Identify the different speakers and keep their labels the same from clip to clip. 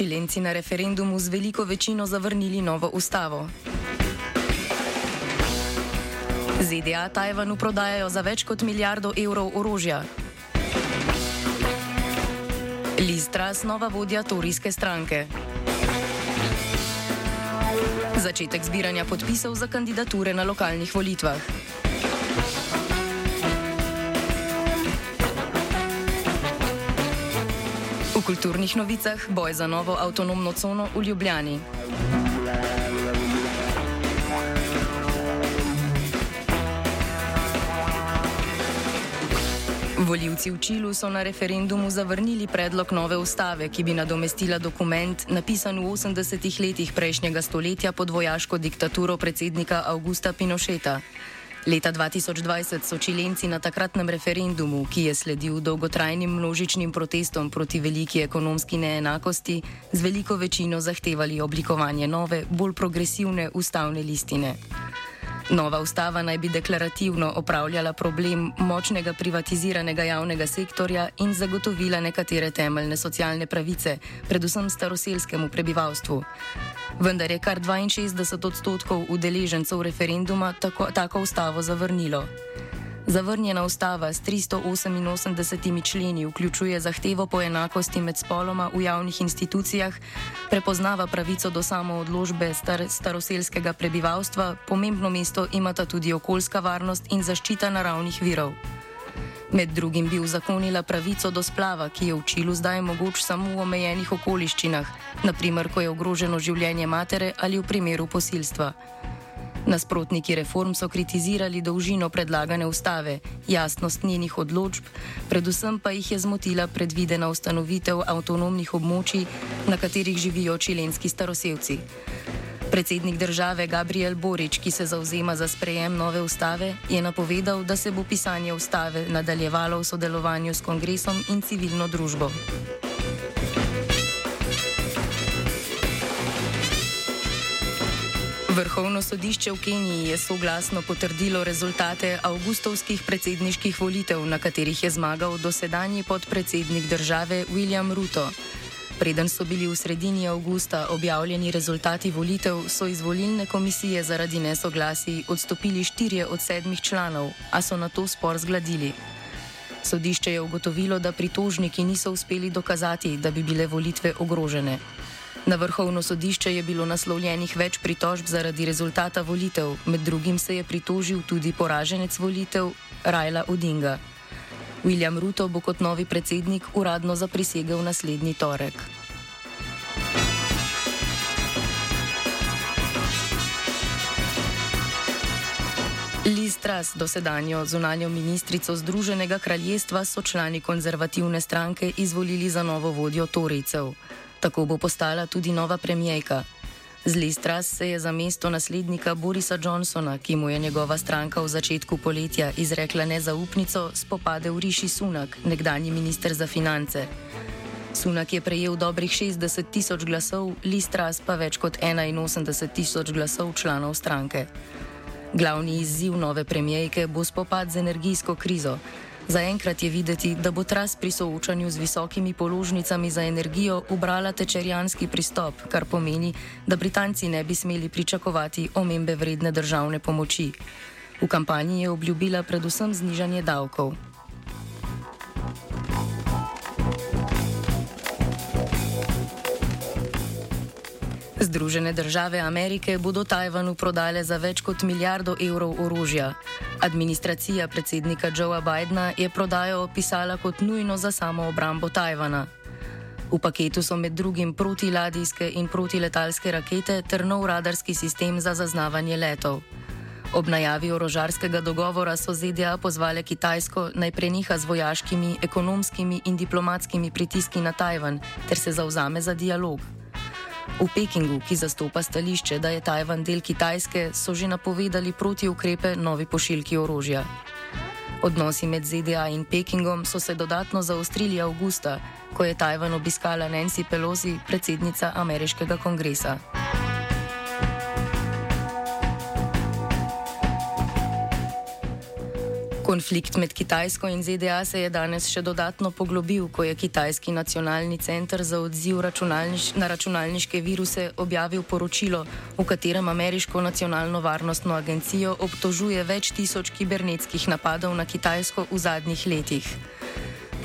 Speaker 1: Čilenci na referendumu z veliko večino zavrnili novo ustavo. ZDA Tajvanu prodajajo za več kot milijardo evrov orožja. Liz Tras, nova vodja Torijske stranke. Začetek zbiranja podpisov za kandidature na lokalnih volitvah. V kulturnih novicah boj za novo avtonomno cono v Ljubljani. Voljivci v Čilu so na referendumu zavrnili predlog nove ustave, ki bi nadomestila dokument, napisan v 80-ih letih prejšnjega stoletja pod vojaško diktaturo predsednika Augusta Pinocheta. Leta 2020 so Čilenci na takratnem referendumu, ki je sledil dolgotrajnim množičnim protestom proti veliki ekonomski neenakosti, z veliko večino zahtevali oblikovanje nove, bolj progresivne ustavne listine. Nova ustava naj bi deklarativno opravljala problem močnega privatiziranega javnega sektorja in zagotovila nekatere temeljne socialne pravice, predvsem staroselskemu prebivalstvu. Vendar je kar 62 odstotkov udeležencev referenduma tako, tako ustavo zavrnilo. Zavrnjena ustava s 388 členi vključuje zahtevo po enakosti med spoloma v javnih institucijah, prepoznava pravico do samoodložbe star staroselskega prebivalstva, pomembno mesto imata tudi okoljska varnost in zaščita naravnih virov. Med drugim bi uzakonila pravico do splava, ki je v Čilu zdaj mogoč samo v omejenih okoliščinah, naprimer, ko je ogroženo življenje matere ali v primeru posilstva. Nasprotniki reform so kritizirali dolžino predlagane ustave, jasnost njenih odločb, predvsem pa jih je zmotila predvidena ustanovitev avtonomnih območij, na katerih živijo čilenski staroselci. Predsednik države Gabriel Borič, ki se zauzema za sprejem nove ustave, je napovedal, da se bo pisanje ustave nadaljevalo v sodelovanju s kongresom in civilno družbo. Vrhovno sodišče v Keniji je soglasno potrdilo rezultate avgustovskih predsedniških volitev, na katerih je zmagal dosedanji podpredsednik države William Ruto. Preden so bili v sredini avgusta objavljeni rezultati volitev, so iz volilne komisije zaradi nesoglasij odstopili štirje od sedmih članov, a so na to spor zgladili. Sodišče je ugotovilo, da pritožniki niso uspeli dokazati, da bi bile volitve ogrožene. Na vrhovno sodišče je bilo naslovljenih več pritožb zaradi rezultata volitev, med drugim se je pritožil tudi poraženec volitev Rajla Odinga. William Ruto bo kot novi predsednik uradno zaprisegel naslednji torek. Liz Truss, dosedanjo zunanjo ministrico Združenega kraljestva, so člani konzervativne stranke izvolili za novo vodjo Torijcev. Tako bo postala tudi nova premijejka. Z Listras se je za mesto naslednika Borisa Johnsona, ki mu je njegova stranka v začetku poletja izrekla nezaupnico, spopadel Riši Sunak, nekdanji minister za finance. Sunak je prejel dobrih 60 tisoč glasov, Listras pa več kot 81 tisoč glasov članov stranke. Glavni izziv nove premijejke bo spopad z energijsko krizo. Zaenkrat je videti, da bo tras pri soočanju z visokimi položnicami za energijo ubrala tečerjanski pristop, kar pomeni, da Britanci ne bi smeli pričakovati omembe vredne državne pomoči. V kampanji je obljubila predvsem znižanje davkov. Združene države Amerike bodo Tajvanu prodale za več kot milijardo evrov orožja. Administracija predsednika Joea Bidna je prodajo opisala kot nujno za samo obrambo Tajvana. V paketu so med drugim protiladijske in protiletalske rakete ter nov radarski sistem za zaznavanje letov. Ob najavi orožarskega dogovora so ZDA pozvale Kitajsko naj preneha z vojaškimi, ekonomskimi in diplomatskimi pritiski na Tajvan ter se zauzame za dialog. V Pekingu, ki zastopa stališče, da je Tajvan del Kitajske, so že napovedali proti ukrepe novi pošiljki orožja. Odnosi med ZDA in Pekingom so se dodatno zaostrili avgusta, ko je Tajvan obiskala Nancy Pelosi, predsednica ameriškega kongresa. Konflikt med Kitajsko in ZDA se je danes še dodatno poglobil, ko je Kitajski nacionalni center za odziv računalniš na računalniške viruse objavil poročilo, v katerem ameriško nacionalno varnostno agencijo obtožuje več tisoč kibernetskih napadov na Kitajsko v zadnjih letih.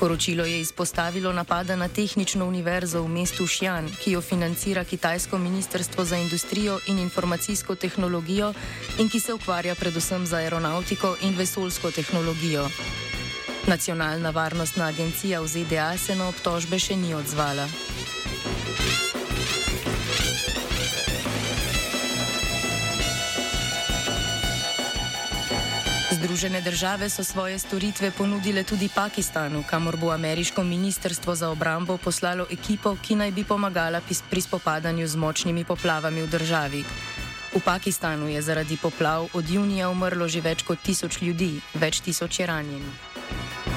Speaker 1: Poročilo je izpostavilo napada na tehnično univerzo v mestu Xi'an, ki jo financira Kitajsko ministrstvo za industrijo in informacijsko tehnologijo in ki se ukvarja predvsem z aeronautiko in vesoljsko tehnologijo. Nacionalna varnostna agencija v ZDA se na obtožbe še ni odzvala. Združene države so svoje storitve ponudile tudi Pakistanu, kamor bo ameriško ministrstvo za obrambo poslalo ekipo, ki naj bi pomagala pri spopadanju z močnimi poplavami v državi. V Pakistanu je zaradi poplav od junija umrlo že več kot tisoč ljudi, več tisoč je ranjenih.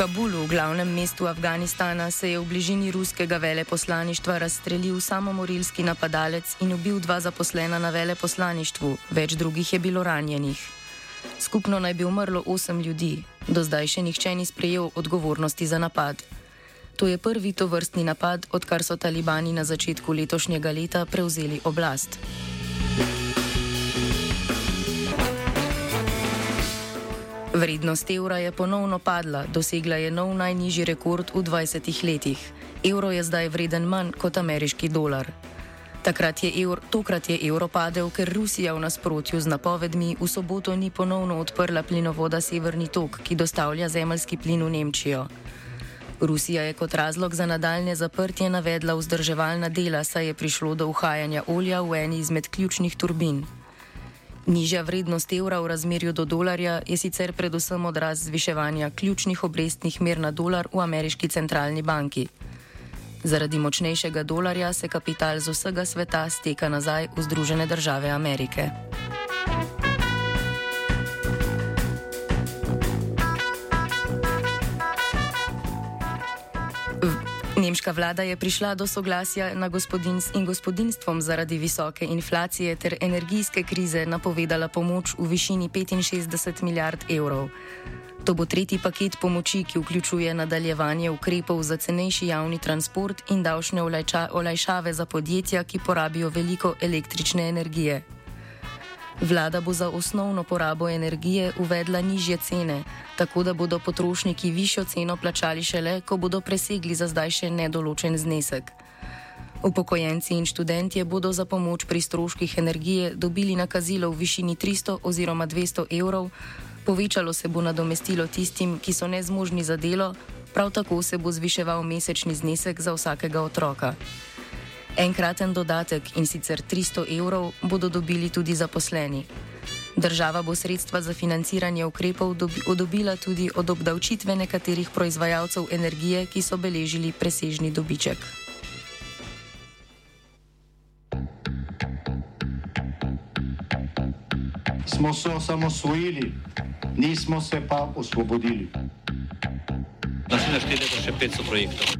Speaker 1: Kabulu, glavnem mestu Afganistana, se je v bližini ruskega veleposlaništva razstrelil samomorilski napadalec in ubil dva zaposlena na veleposlaništvu, več drugih je bilo ranjenih. Skupno naj bi umrlo osem ljudi, do zdaj še nihče ni sprejel odgovornosti za napad. To je prvi to vrstni napad, odkar so talibani na začetku letošnjega leta prevzeli oblast. Vrednost evra je ponovno padla, dosegla je nov najnižji rekord v 20 letih. Evro je zdaj vreden manj kot ameriški dolar. Takrat je evro, tokrat je evro padel, ker Rusija v nasprotju z napovedmi v soboto ni ponovno odprla plinovoda Severni tok, ki dostavlja zemljski plin v Nemčijo. Rusija je kot razlog za nadaljne zaprtje navedla vzdrževalna dela, saj je prišlo do uhajanja olja v eni izmed ključnih turbin. Nižja vrednost evra v razmerju do dolarja je sicer predvsem odraz zviševanja ključnih obrestnih mer na dolar v ameriški centralni banki. Zaradi močnejšega dolarja se kapital z vsega sveta steka nazaj v Združene države Amerike. Nemška vlada je prišla do soglasja na gospodinstv in gospodinstvom zaradi visoke inflacije ter energijske krize napovedala pomoč v višini 65 milijard evrov. To bo tretji paket pomoči, ki vključuje nadaljevanje ukrepov za cenejši javni transport in davčne olajšave za podjetja, ki porabijo veliko električne energije. Vlada bo za osnovno porabo energije uvedla nižje cene, tako da bodo potrošniki višjo ceno plačali šele, ko bodo presegli za zdaj še nedoločen znesek. Upokojenci in študentje bodo za pomoč pri stroških energije dobili nakazilo v višini 300 oziroma 200 evrov, povečalo se bo nadomestilo tistim, ki so nezmožni za delo, prav tako se bo zviševal mesečni znesek za vsakega otroka. Enkraten dodatek in sicer 300 evrov bodo dobili tudi zaposleni. Država bo sredstva za financiranje ukrepov odobila tudi od obdavčitve nekaterih proizvajalcev energije, ki so beležili presežni dobiček.
Speaker 2: Smo se osamosvojili, nismo se pa osvobodili.
Speaker 3: Naslednje število je še 500 projektov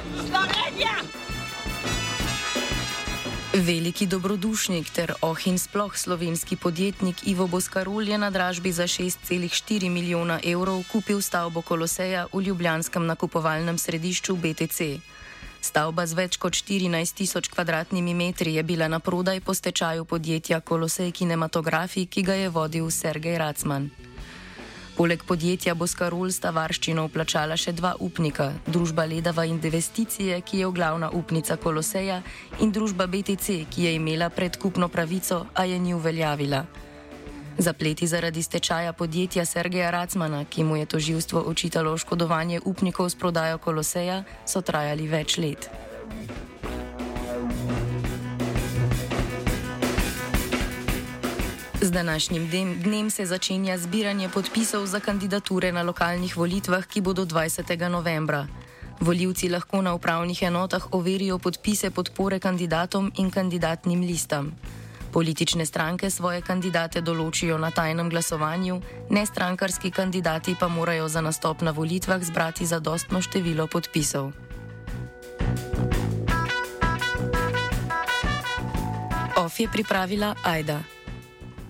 Speaker 1: Veliki dobrodušnik ter oh in sploh slovenski podjetnik Ivo Boskarul je na dražbi za 6,4 milijona evrov kupil stavbo Koloseja v ljubljanskem nakupovalnem središču BTC. Stavba z več kot 14 tisoč kvadratnimi metri je bila na prodaj po stečaju podjetja Kolosej Kinematografi, ki ga je vodil Sergej Racman. Poleg podjetja bo Skarul sta varščino vplačala še dva upnika, družba Ledava Investicije, ki je glavna upnica Koloseja, in družba BTC, ki je imela predkupno pravico, a je ni uveljavila. Zapleti zaradi stečaja podjetja Sergeja Racmana, ki mu je toživstvo očitalo oškodovanje upnikov s prodajo Koloseja, so trajali več let. Z današnjim dnem se začenja zbiranje podpisov za kandidature na lokalnih volitvah, ki bodo 20. novembra. Voljivci lahko na upravnih enotah overijo podpise podpore kandidatom in kandidatnim listam. Politične stranke svoje kandidate določijo na tajnem glasovanju, nestrankarski kandidati pa morajo za nastop na volitvah zbrati zadostno število podpisov. OF je pripravila Aida.